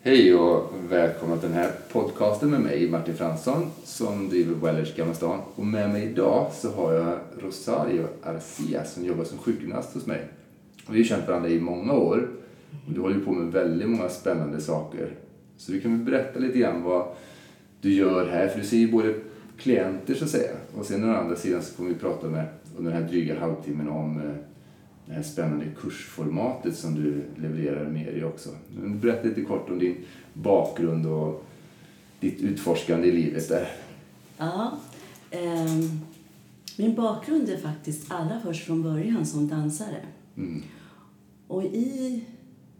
Hej och välkomna till den här podcasten med mig, Martin Fransson, som driver Wellers Gamla stan. Och med mig idag så har jag Rosario Arcia som jobbar som sjukgymnast hos mig. Vi har ju känt varandra i många år och du håller ju på med väldigt många spännande saker. Så du kan väl berätta lite grann vad du gör här, för du ser ju både klienter så att säga och sen å andra sidan så kommer vi prata med under den här dryga halvtimmen om eh, spännande kursformatet som du levererar med i också. Berätta lite kort om din bakgrund och ditt utforskande i livet där. Ja, eh, min bakgrund är faktiskt allra först från början som dansare. Mm. Och i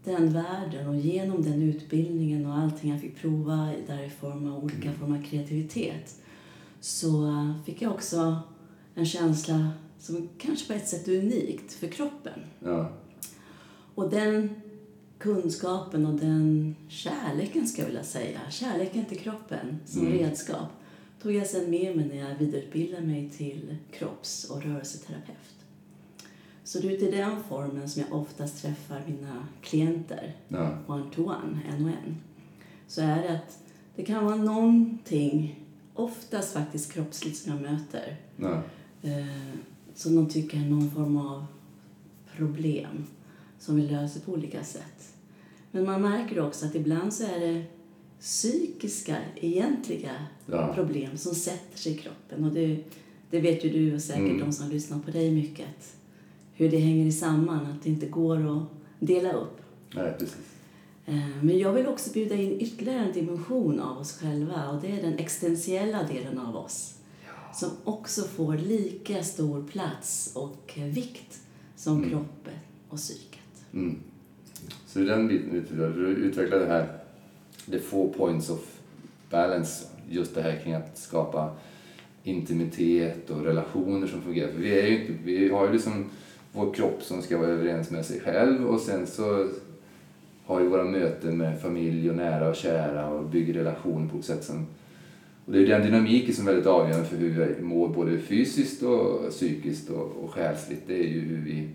den världen och genom den utbildningen och allting jag fick prova där i form av olika former av kreativitet så fick jag också en känsla som kanske på ett sätt är unikt för kroppen. Ja. Och den kunskapen och den kärleken, ska jag vilja säga, kärleken till kroppen som Mm. redskap, tog jag sen med mig när jag vidareutbildade mig till kropps och rörelseterapeut. Så det är i den formen som jag oftast träffar mina klienter, Ja. one-to-one, en och en. Så är det att det kan vara någonting, oftast faktiskt kroppsligt, som jag möter Ja. Som de tycker är någon form av problem som vi löser på olika sätt. Men man märker också att ibland så är det psykiska, egentliga Ja. problem som sätter sig i kroppen. Och det, det vet ju du och säkert Mm. de som lyssnar på dig mycket. Hur det hänger samman, att det inte går att dela upp. Nej, precis. Eh, Men jag vill också bjuda in ytterligare en dimension av oss själva och det är den existentiella delen av oss. Som också får lika stor plats och vikt som Mm. kroppen och psyket. Mm. Så den biten du utvecklar det här, the four points of balance, just det här kring att skapa intimitet och relationer som fungerar. För vi, är ju inte, vi har ju liksom vår kropp som ska vara överens med sig själv och sen så har vi våra möten med familj och nära och kära och bygger relationer på ett sätt som... Och det är den dynamiken som är väldigt avgörande för hur vi mår både fysiskt och psykiskt och, och själsligt. Det är ju hur vi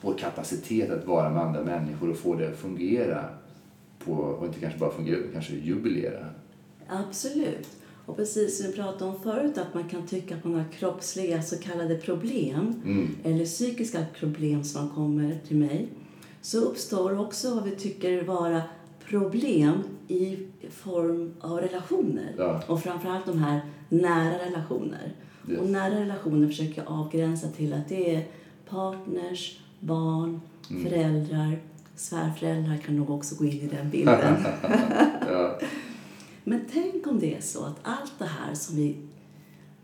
vår kapacitet att vara med andra människor och få det att fungera på, och inte kanske bara fungera utan kanske jubilera. Absolut. Och precis som vi pratade om förut, att man kan tycka att man har kroppsliga så kallade problem Mm. eller psykiska problem som kommer till mig så uppstår också vad vi tycker vara problem i form av relationer. Ja. Och framförallt de här nära relationer. Yes. Och nära relationer försöker jag avgränsa till att det är partners, barn, Mm. föräldrar, svärföräldrar kan nog också gå in i den bilden. Ja. Men tänk om det är så att allt det här som vi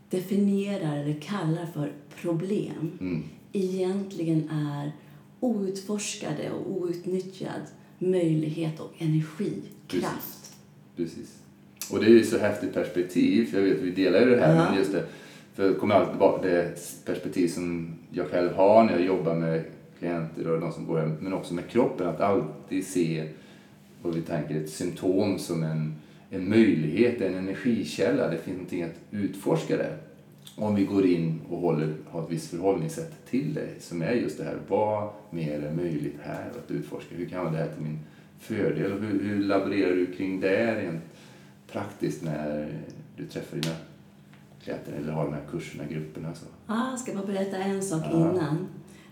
definierar eller kallar för problem Mm. egentligen är outforskade och outnyttjad möjlighet och energikraft. Precis. Och det är ju så häftigt perspektiv, för jag vet att vi delar ju det här, Ja. men just det, för det kommer alltid tillbaka till det perspektiv som jag själv har när jag jobbar med klienter och de som går hem, men också med kroppen, att alltid se vad vi tänker ett symptom som en, en möjlighet, en energikälla, det finns någonting att utforska där. Om vi går in och håller, har ett visst förhållningssätt till det, som är just det här, vad mer är möjligt här att utforska? Hur kan jag det här till min fördel? Och hur, hur laborerar du kring det rent praktiskt när du träffar dina klienter eller har de här kurserna, grupperna så? Ah, ska bara berätta en sak Ja. innan.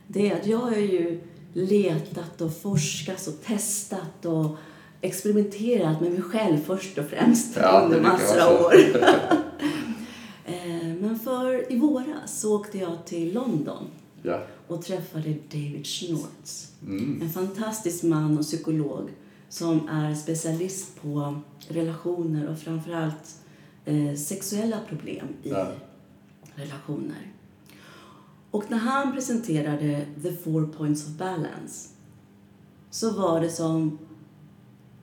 Det är att jag har ju letat och forskat och testat och experimenterat med mig själv först och främst Ja, under massor av år. För i våras så åkte jag till London Ja. och träffade David Schnortz. Mm. En fantastisk man och psykolog som är specialist på relationer och framförallt eh, sexuella problem i Ja. relationer. Och när han presenterade The Four Points of Balance så var det som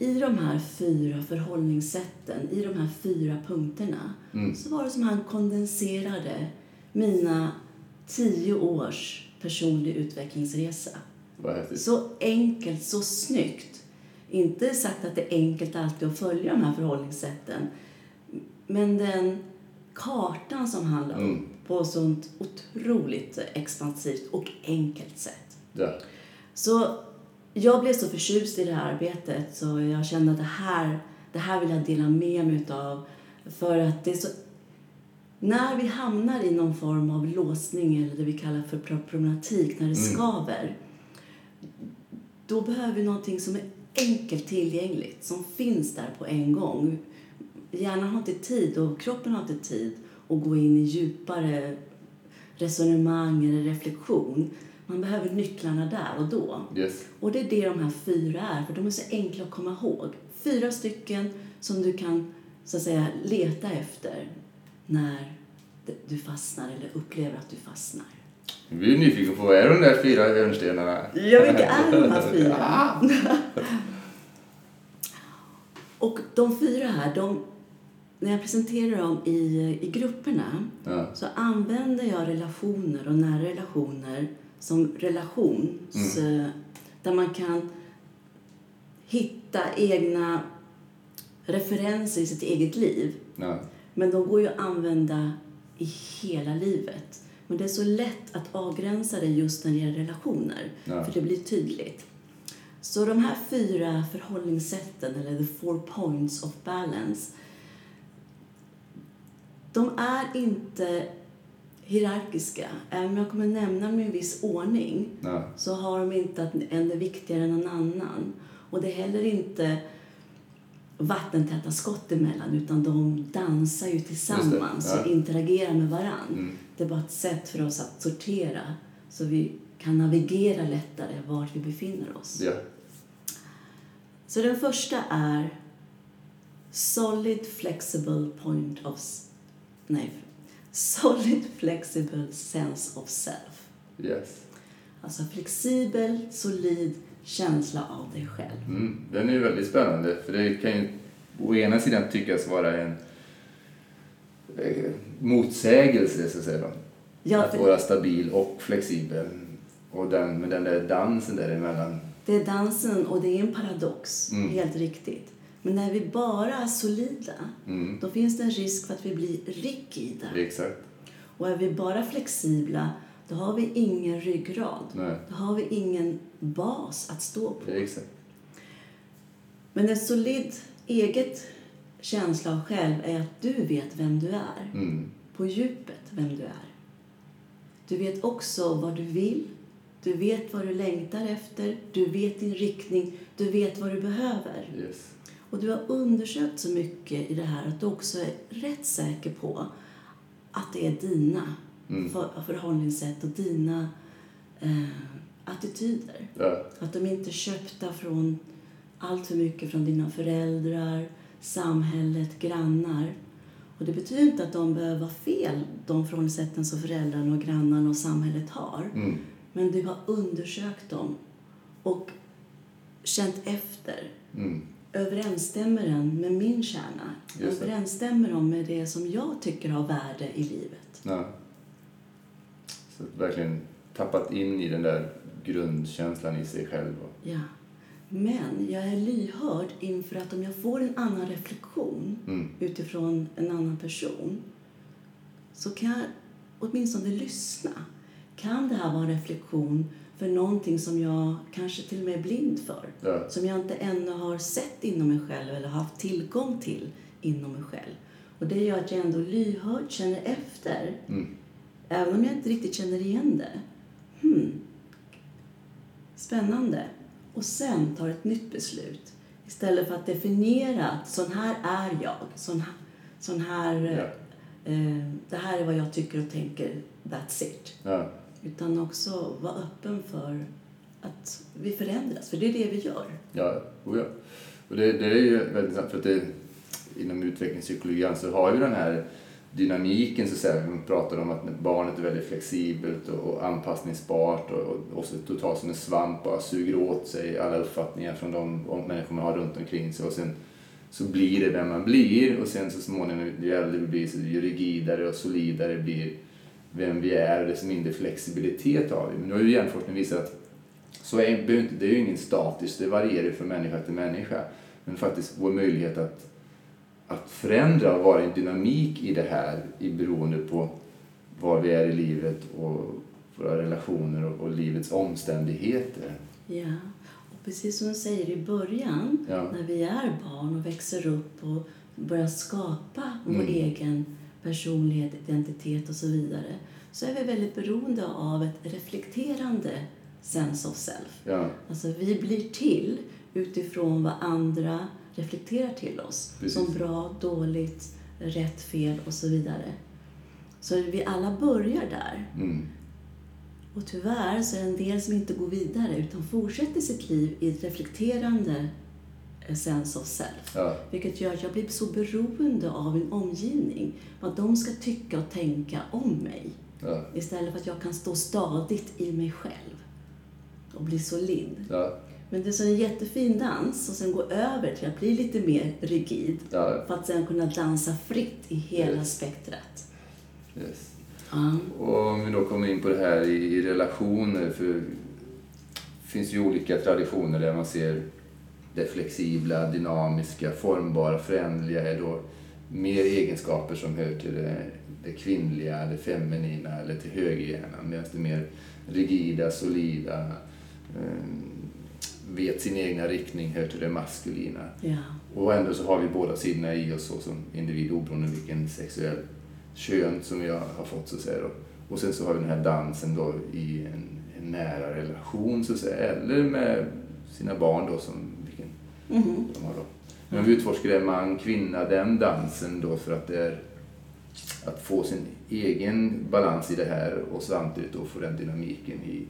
i de här fyra förhållningssätten, i de här fyra punkterna, Mm. så var det som han kondenserade mina tio års personlig utvecklingsresa. Så enkelt, så snyggt. Inte sagt att det är enkelt alltid att följa de här förhållningssätten. Men den kartan som han la Mm. upp på ett sånt otroligt expansivt och enkelt sätt. Ja. Så jag blev så förtjust i det här arbetet så jag kände att det här, det här vill jag dela med mig utav. För att det är så... När vi hamnar i någon form av låsning eller det vi kallar för problematik, när det skaver, då behöver vi någonting som är enkelt tillgängligt, som finns där på en gång. Hjärnan har inte tid och kroppen har inte tid att gå in i djupare resonemang eller reflektion. Man behöver nycklarna där och då. Yes. Och det är det de här fyra är, för de är så enkla att komma ihåg. Fyra stycken som du kan så att säga leta efter när du fastnar eller upplever att du fastnar. Blir jag nyfiken på vad är de där fyra hörnstenarna? Ja, vilka är de här fyra? Ah! Och de fyra här, de, när jag presenterar dem i, i grupperna Ja. så använder jag relationer och nära relationer som relations... eh, Där man kan hitta egna referenser i sitt eget liv. Ja. Men de går ju att använda i hela livet. Men det är så lätt att avgränsa det just när det gäller relationer. Ja. För det blir tydligt. Så de här fyra förhållningssätten, eller the four points of balance, de är inte hierarkiska. Även om jag kommer nämna dem i en viss ordning Ja. så har de inte att en är viktigare än en annan. Och det är heller inte vattentäta skott emellan utan de dansar ju tillsammans ja. och interagerar med varann. Mm. Det är bara ett sätt för oss att sortera så vi kan navigera lättare vart vi befinner oss. Ja. Så den första är solid flexible point of... Nej. Solid flexible sense of self. Yes. Alltså flexibel, solid känsla av dig själv. Mm. Den är ju väldigt spännande för det kan ju å ena sidan tyckas vara en eh, motsägelse så att säga. Ja, att vara stabil och flexibel. Och den, men den där dansen däremellan. Det är dansen och det är en paradox, Mm. helt riktigt. Men när vi bara är solida, Mm. då finns det en risk för att vi blir rigida. Exakt. Och är vi bara flexibla, då har vi ingen ryggrad. Nej. Då har vi ingen bas att stå på. Exakt. Men en solid eget känsla av själv är att du vet vem du är. Mm. På djupet vem du är. Du vet också vad du vill. Du vet vad du längtar efter. Du vet din riktning. Du vet vad du behöver. Yes. Och du har undersökt så mycket i det här att du också är rätt säker på att det är dina Mm. för, förhållningssätt och dina eh, attityder. Ja. Att de inte är köpta från allt för mycket från dina föräldrar, samhället, grannar. Och det betyder inte att de behöver vara fel, de förhållningssätten som föräldrarna och grannarna och samhället har. Mm. Men du har undersökt dem och känt efter. Mm. Överensstämmer den med min kärna? Överensstämmer de med det som jag tycker har värde i livet? Ja. Så verkligen tappat in i den där grundkänslan i sig själv. Ja. Men jag är lyhörd inför att om jag får en annan reflektion mm. utifrån en annan person så kan jag åtminstone lyssna. Kan det här vara en reflektion för någonting som jag kanske till och med är blind för? Ja. Som jag inte ännu har sett inom mig själv eller haft tillgång till inom mig själv. Och det gör att jag ändå lyhörd känner efter, Mm. även om jag inte riktigt känner igen det. Hmm. Spännande. Och sen tar ett nytt beslut. Istället för att definiera att sån här är jag, sån här, sån här Ja. eh, det här är vad jag tycker och tänker, that's it. Ja. Utan också vara öppen för att vi förändras, för det är det vi gör. Ja, oh ja. Och det, det är ju väldigt intressant för att det, inom utvecklingspsykologin så har ju den här dynamiken så att säga. Man pratar om att barnet är väldigt flexibelt och, och anpassningsbart och, och också totalt som en svamp bara suger åt sig alla uppfattningar från de människor man har runt omkring sig och sen så blir det vem man blir och sen så småningom ju äldre vi blir så ju rigidare och solidare blir vem vi är och desto mindre flexibilitet har vi. Men nu har ju hjärnforskning visat att så är, det är ju ingen statiskt, det varierar från människa till människa. Men faktiskt vår möjlighet att, att förändra och vara en dynamik i det här i beroende på var vi är i livet och våra relationer och, och livets omständigheter. Ja. precis som du säger i början, Ja. när vi är barn och växer upp och börjar skapa vår Mm. egen personlighet, identitet och så vidare, så är vi väldigt beroende av ett reflekterande sense of self. Ja, Alltså vi blir till utifrån vad andra reflekterar till oss. Precis. Som bra, dåligt, rätt, fel och så vidare. Så vi alla börjar där. mm. Och tyvärr så är det en del som inte går vidare utan fortsätter sitt liv i ett reflekterande eh, sense of self. ja, Vilket gör att jag blir så beroende av min omgivning. Vad de ska tycka och tänka om mig. ja, Istället för att jag kan stå stadigt i mig själv. Och bli solid. ja, Men det är så en jättefin dans och sen gå över till att bli lite mer rigid. ja, För att sen kunna dansa fritt i hela Yes. spektrat. yes. Och om vi då kommer in på det här i, i relationer, för det finns ju olika traditioner där man ser det flexibla, dynamiska, formbara, föränderliga är då mer egenskaper som hör till det, det kvinnliga, det feminina eller till högerhjärnan. Medan det mer rigida, solida, eh, vet sin egna riktning hör till det maskulina. ja. Och ändå så har vi båda sidorna i oss så som individ oberoende vilken sexuell kön som vi har har fått så att säga. Då. Och sen så har vi den här dansen då i en, en nära relation så att säga. Eller med sina barn då som Mhm. de har då. Men vi utforskar det man, kvinna, den dansen då för att det är att få sin egen balans i det här och samtidigt då få den dynamiken i,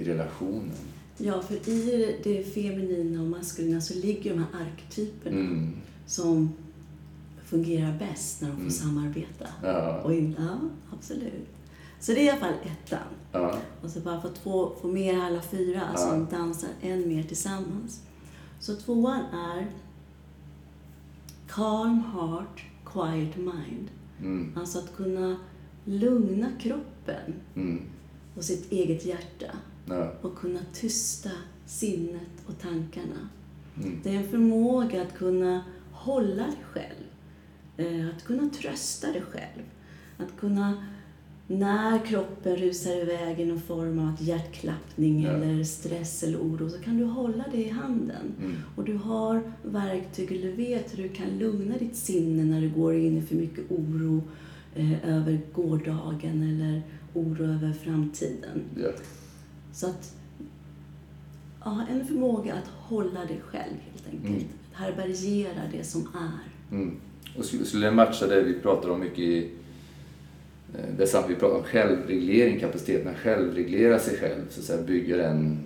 i relationen. Ja, för i det feminina och maskulina så ligger de här arketyperna Mm. som fungerar bäst när de får Mm. samarbeta. Ja, Och in, ja, absolut. Så det är i alla fall ettan. ja, Och så bara för att få, få med alla fyra Ja. som dansar än mer tillsammans. Så tvåan är Calm heart, quiet mind. mm, Alltså att kunna lugna kroppen mm, och sitt eget hjärta ja, och kunna tysta sinnet och tankarna. mm, Det är en förmåga att kunna hålla dig själv. Eh, Att kunna trösta dig själv. Att kunna, när kroppen rusar iväg i någon form av hjärtklappning Ja. eller stress eller oro, så kan du hålla det i handen. mm, Och du har verktyg, eller du vet hur du kan lugna ditt sinne när du går in i för mycket oro eh, över gårdagen eller oro över framtiden. ja, Så att ja, en förmåga att hålla dig själv helt enkelt. Mm. Härbärgera det som är. mm. Och skulle, det matcha det vi pratar om mycket i det är sant, vi pratar om självreglering, kapaciteten att självreglera sig själv, så att säga, bygga den...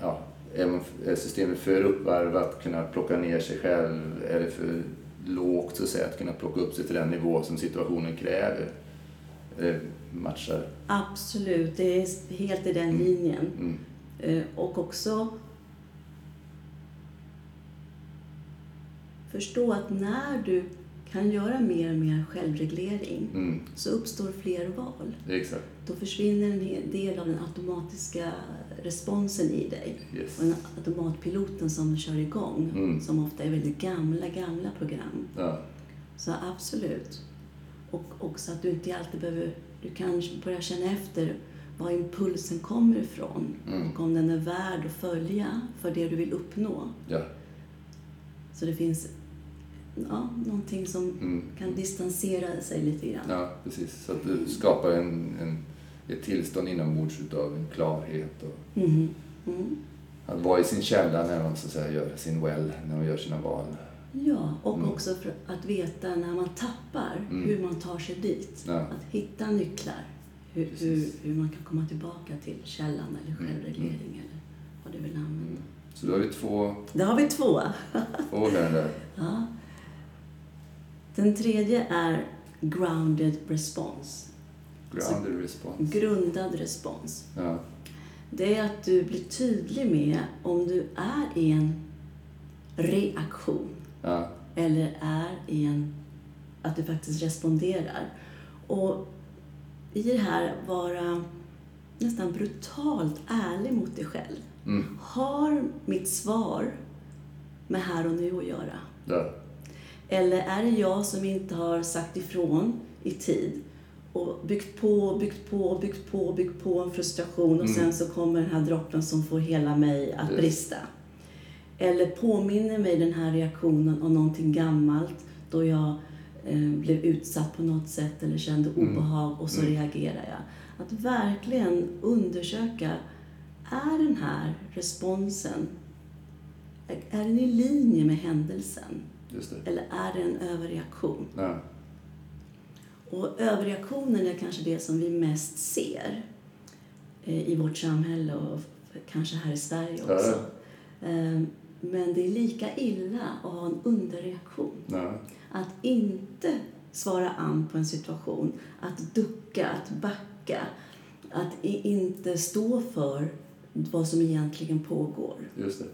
Ja, är, systemet för uppvarvat kunna plocka ner sig själv? Är det för lågt, så att säga, att kunna plocka upp sig till den nivå som situationen kräver? Det matchar. Absolut, det är helt i den Mm. linjen. Mm, Eh, Och också förstå att när du kan göra mer och mer självreglering mm, så uppstår fler val. exakt. Då försvinner en del av den automatiska responsen i dig. Yes. Och den automatpiloten som kör igång, Mm. som ofta är väldigt gamla, gamla program. Ja, Så absolut. Och också att du inte alltid behöver... Du kan börja känna efter var impulsen kommer ifrån. Mm. Och om den är värd att följa för det du vill uppnå. ja, Så det finns ja, någonting som mm. kan distansera sig lite grann. Ja, precis. Så att du skapar en, en, ett tillstånd inombords utav en klarhet och Mhm. Mm. att vara i sin källa när man så att säga gör sin well, när man gör sina val. Ja, och Mm. också att veta när man tappar, Mm. hur man tar sig dit. Ja. Att hitta nycklar. Hur, hur, hur man kan komma tillbaka till källan eller Mm. självreglering eller vad du vill använda. Så då har vi två, Då har vi två. två där. Ja. Den tredje är grounded response. Grounded response. Grundad respons. Ja, Det är att du blir tydlig med om du är i en reaktion ja, eller är i en... Att du faktiskt responderar. Och i det här vara nästan brutalt ärlig mot dig själv. mm, Har mitt svar med här och nu att göra? ja, Eller är det jag som inte har sagt ifrån i tid och byggt på, byggt på, byggt på, byggt på en frustration och Mm. sen så kommer den här droppen som får hela mig att Yes. brista. Eller påminner mig den här reaktionen om någonting gammalt då jag eh, blev utsatt på något sätt eller kände Mm. obehag och så Mm. reagerar jag. Att verkligen undersöka, är den här responsen, är, är den i linje med händelsen? Eller är det en överreaktion? Ja. Och överreaktionen är kanske det som vi mest ser eh, i vårt samhälle och kanske här i Sverige Ja, också. Eh, Men det är lika illa att ha en underreaktion. Ja. Att inte svara an på en situation, att ducka, att backa, att inte stå för vad som egentligen pågår. Just det.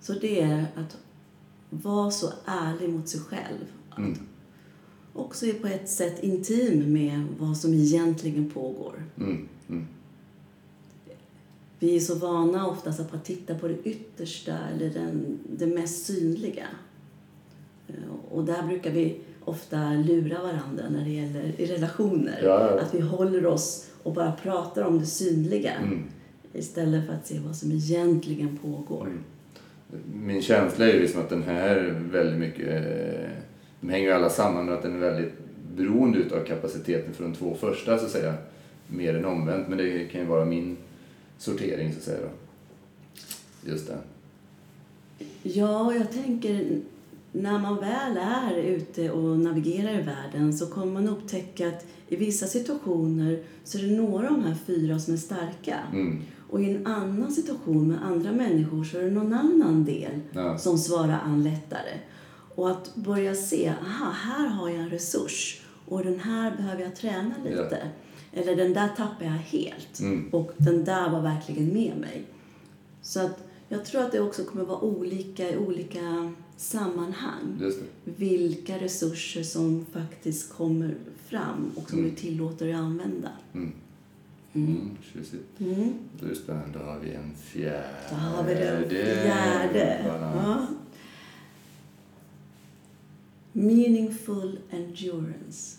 Så det är att vara så ärlig mot sig själv. Att Mm. också är på ett sätt intim med vad som egentligen pågår. Mm. Mm. Vi är så vana oftast att bara titta på det yttersta eller den, det mest synliga. Eh, Och där brukar vi ofta lura varandra när det gäller i relationer. Ja, ja. Att vi håller oss och bara pratar om det synliga Mm. istället för att se vad som egentligen pågår. Min känsla är ju liksom att den här väldigt mycket, de hänger ju alla samman med att den är väldigt beroende utav kapaciteten för de två första så att säga. Mer än omvänt, men det kan ju vara min sortering så att säga då. Just det. Ja, jag tänker när man väl är ute och navigerar i världen så kommer man upptäcka att i vissa situationer så är det några av de här fyra som är starka. Mm. Och i en annan situation med andra människor så är det någon annan del Ja. som svarar an lättare. Och att börja se, aha, här har jag en resurs och den här behöver jag träna lite. Eller den där tappar jag helt Mm. och den där var verkligen med mig. Så att jag tror att det också kommer vara olika i olika sammanhang. Vilka resurser som faktiskt kommer fram och som Mm. du tillåter att använda. Mm. Mm. Tjusigt. Mm. Just det, då har vi en fjärde. Då har vi den fjärde. Ja. Meaningful endurance.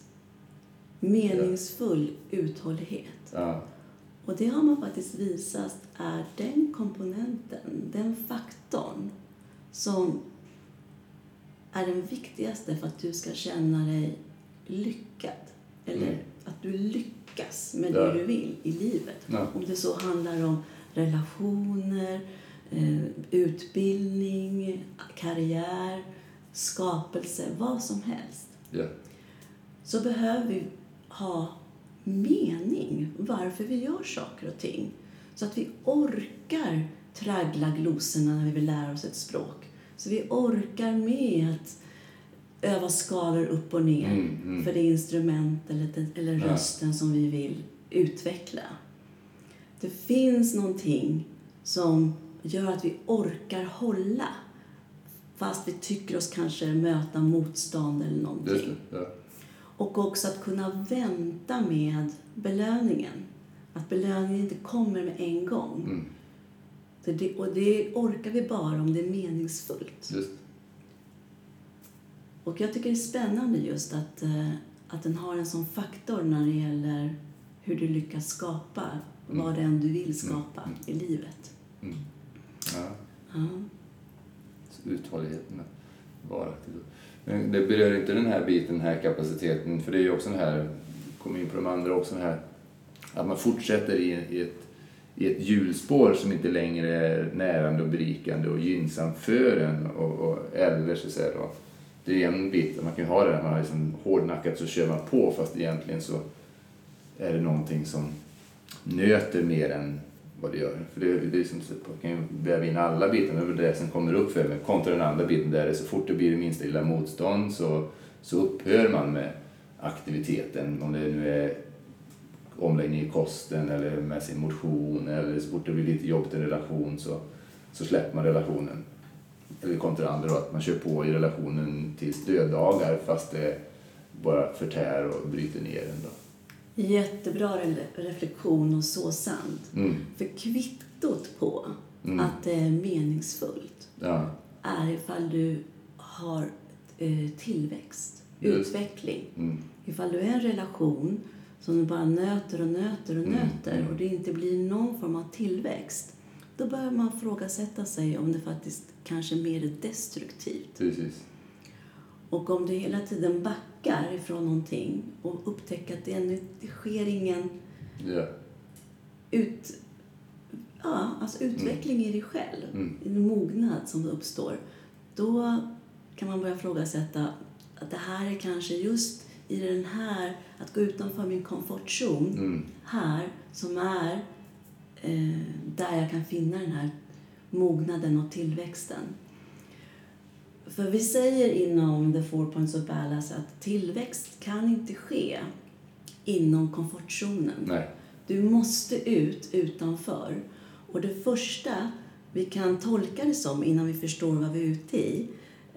Meningsfull uthållighet. Ja. Och det har man faktiskt visat är den komponenten, den faktorn som är den viktigaste för att du ska känna dig lyckad. Eller Mm. Att du lyckas med Ja. det du vill i livet. Ja. Om det så handlar om relationer, eh, utbildning, karriär, skapelse, vad som helst. Ja. Så behöver vi ha mening varför vi gör saker och ting. Så att vi orkar traggla glosorna när vi vill lära oss ett språk. Så vi orkar med att öva skalor upp och ner Mm, mm. för det instrument eller, eller Ja. rösten som vi vill utveckla. Det finns någonting som gör att vi orkar hålla fast vi tycker oss kanske möta motstånd eller någonting. Det. Ja. Och också att kunna vänta med belöningen. Att belöningen inte kommer med en gång. Mm. Det, och det orkar vi bara om det är meningsfullt. Just. Och jag tycker det är spännande just att, eh, att den har en sån faktor när det gäller hur du lyckas skapa Mm. vad det än du vill skapa Mm. i livet. Mm. Ja. Ja. Uthålligheten. Varaktigt. Men det berör inte den här biten, den här kapaciteten, för det är ju också den här, kommer in på de andra också, den här att man fortsätter i, i, ett, i ett hjulspår som inte längre är närande och berikande och gynnsamt för en och, och eller så att säga då. Det är en bit, man kan ju ha det där, man har liksom hårdnackat så kör man på fast egentligen så är det någonting som nöter mer än vad det gör. För det, det är som man kan ju väva in alla bitar, det är det som kommer upp för mig. Kontra den andra biten där det så fort det blir det minsta lilla motstånd så, så upphör man med aktiviteten. Om det nu är omläggning i kosten eller med sin motion eller så fort det blir lite jobbigt i en relation så, så släpper man relationen. Eller kontra andra då, att man kör på i relationen tills döddagar fast det bara förtär och bryter ner en. Då. Jättebra re- reflektion och så sant. Mm. För kvittot på Mm. att det är meningsfullt Ja. är ifall du har eh, tillväxt. Just. utveckling. Mm. Ifall du är en relation som du bara nöter och nöter och Mm, nöter mm. och det inte blir någon form av tillväxt, då börjar man frågasätta sig om det faktiskt kanske mer destruktivt. Precis. Och om du hela tiden backar ifrån någonting och upptäcker att det, ännu, det sker ingen Ja. ut, ja, alltså utveckling i dig själv, Mm. en mognad som uppstår, då kan man börja ifrågasätta att det här är kanske just i den här, att gå utanför min komfortzon Mm. här, som är eh, där jag kan finna den här mognaden och tillväxten. För vi säger inom The Four Points of Balance att tillväxt kan inte ske inom komfortzonen. Nej. Du måste ut utanför. Och det första vi kan tolka det som innan vi förstår vad vi är ute i,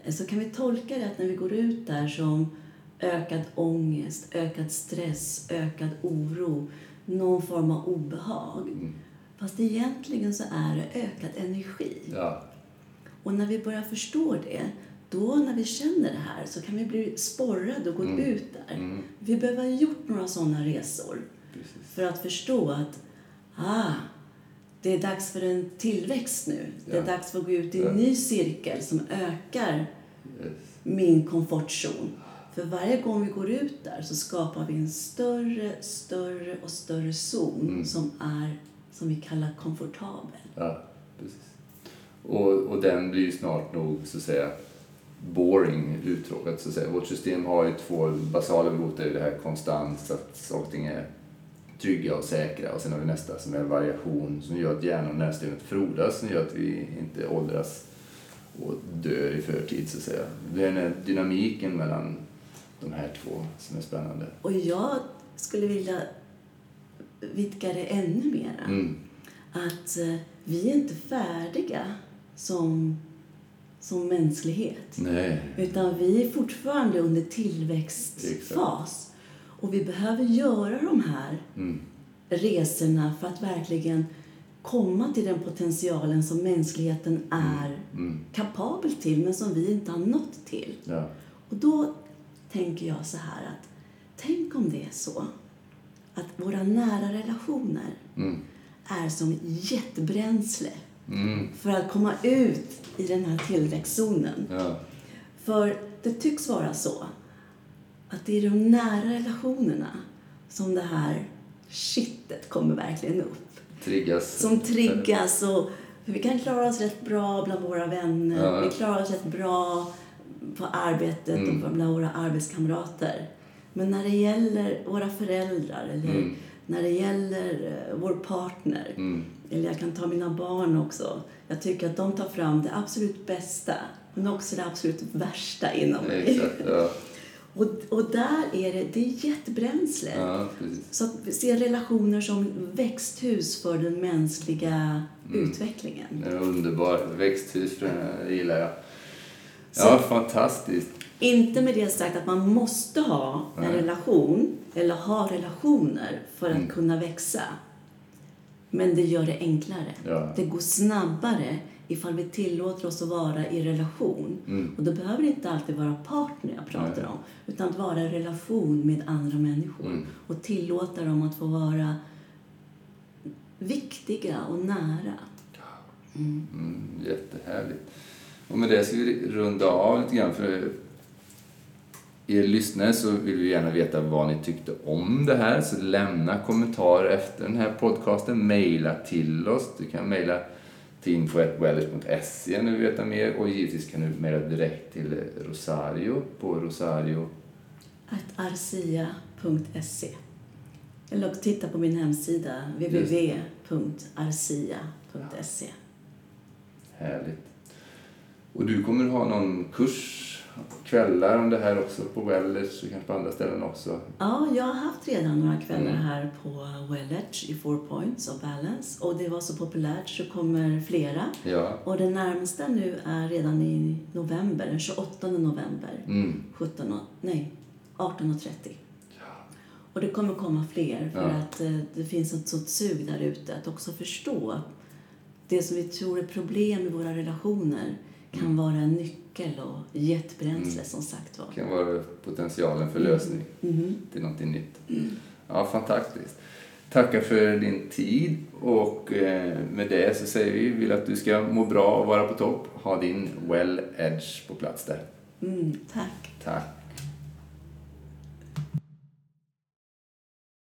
så kan vi tolka det att när vi går ut där som ökad ångest, ökad stress, ökad oro, någon form av obehag. Mm. Fast egentligen så är det ökad energi. Ja. Och när vi börjar förstå det, då när vi känner det här så kan vi bli sporrade och gå Mm. ut där. Mm. Vi behöver ha gjort några sådana resor Precis. för att förstå att ah, det är dags för en tillväxt nu. Det är Ja. dags för att gå ut i en Ja. ny cirkel som ökar Yes. min komfortzon. För varje gång vi går ut där så skapar vi en större, större och större zon Mm. som är, som vi kallar komfortabel. Ja, precis. Och, och den blir ju snart nog, så att säga, boring, uttråkad. Så att säga. Vårt system har ju två basala behov. Det är det här konstant, så att saker och ting är trygga och säkra. Och sen har vi nästa som är variation, som gör att hjärnan och nervsystemet frodas, som gör att vi inte åldras och dör i förtid, så att säga. Det är den här dynamiken mellan de här två som är spännande. Och jag skulle vilja vidga det ännu mera. Mm. Att eh, vi är inte färdiga som, som mänsklighet. Nej. Utan vi är fortfarande under tillväxtfas. Och vi behöver göra de här Mm. resorna för att verkligen komma till den potentialen som mänskligheten är Mm. kapabel till, men som vi inte har nått till. Ja. Och då tänker jag så här att, tänk om det är så att våra nära relationer Mm. är som jetbränsle Mm. för att komma ut i den här tillväxtzonen. Ja. För det tycks vara så att det är de nära relationerna som det här shitet kommer verkligen upp. Triggas. Som triggas och vi kan klara oss rätt bra bland våra vänner. Ja. Vi klarar oss rätt bra på arbetet Mm. och bland våra arbetskamrater. Men när det gäller våra föräldrar eller Mm. när det gäller eh, vår partner Mm. eller jag kan ta mina barn också. Jag tycker att de tar fram det absolut bästa, men också det absolut värsta inom mig. Exakt, ja. Och, och där är det, det är jetbränsle. ja. Så att vi ser relationer som växthus för den mänskliga Mm. utvecklingen. Det är underbar växthus, för det gillar jag. Så- Ja, fantastiskt. Inte med det sagt att man måste ha en Nej. relation eller ha relationer för att Mm. kunna växa. Men det gör det enklare. Ja. Det går snabbare ifall vi tillåter oss att vara i relation. Mm. Och då behöver det inte alltid vara partner jag pratar Nej. om. Utan att vara i relation med andra människor. Mm. Och tillåta dem att få vara viktiga och nära. Mm. Mm, jättehärligt. Och med det ska vi runda av lite grann. För er lyssnare så vill vi gärna veta vad ni tyckte om det här. Så lämna kommentarer efter den här podcasten. Maila till oss. Du kan mejla till info.wellers.se om du veta mer. Och givetvis kan du mejla direkt till Rosario på rosario Att arsia.se Eller också titta på min hemsida Just. www.arsia.se Härligt. Och du kommer ha någon kurs, kvällar om det här också på Wellers och kanske på andra ställen också. Ja, jag har haft redan några kvällar Mm. här på Wellage i Four Points of Balance. Och det var så populärt så kommer flera. Ja. Och den närmsta nu är redan i november, den 28 november. Mm. 17 och, nej, 18.30. Och det kommer komma fler för Ja. att eh, det finns ett sånt sug där ute att också förstå det som vi tror är problem i våra relationer kan Mm. vara en nyckel och jetbränsle som sagt var. Kan vara potentialen för lösning Mhm. till någonting nytt. Ja, fantastiskt. Tackar för din tid och eh, med det så säger vi, vill att du ska må bra och vara på topp. Ha din well edge på plats där. Mm, tack. Tack.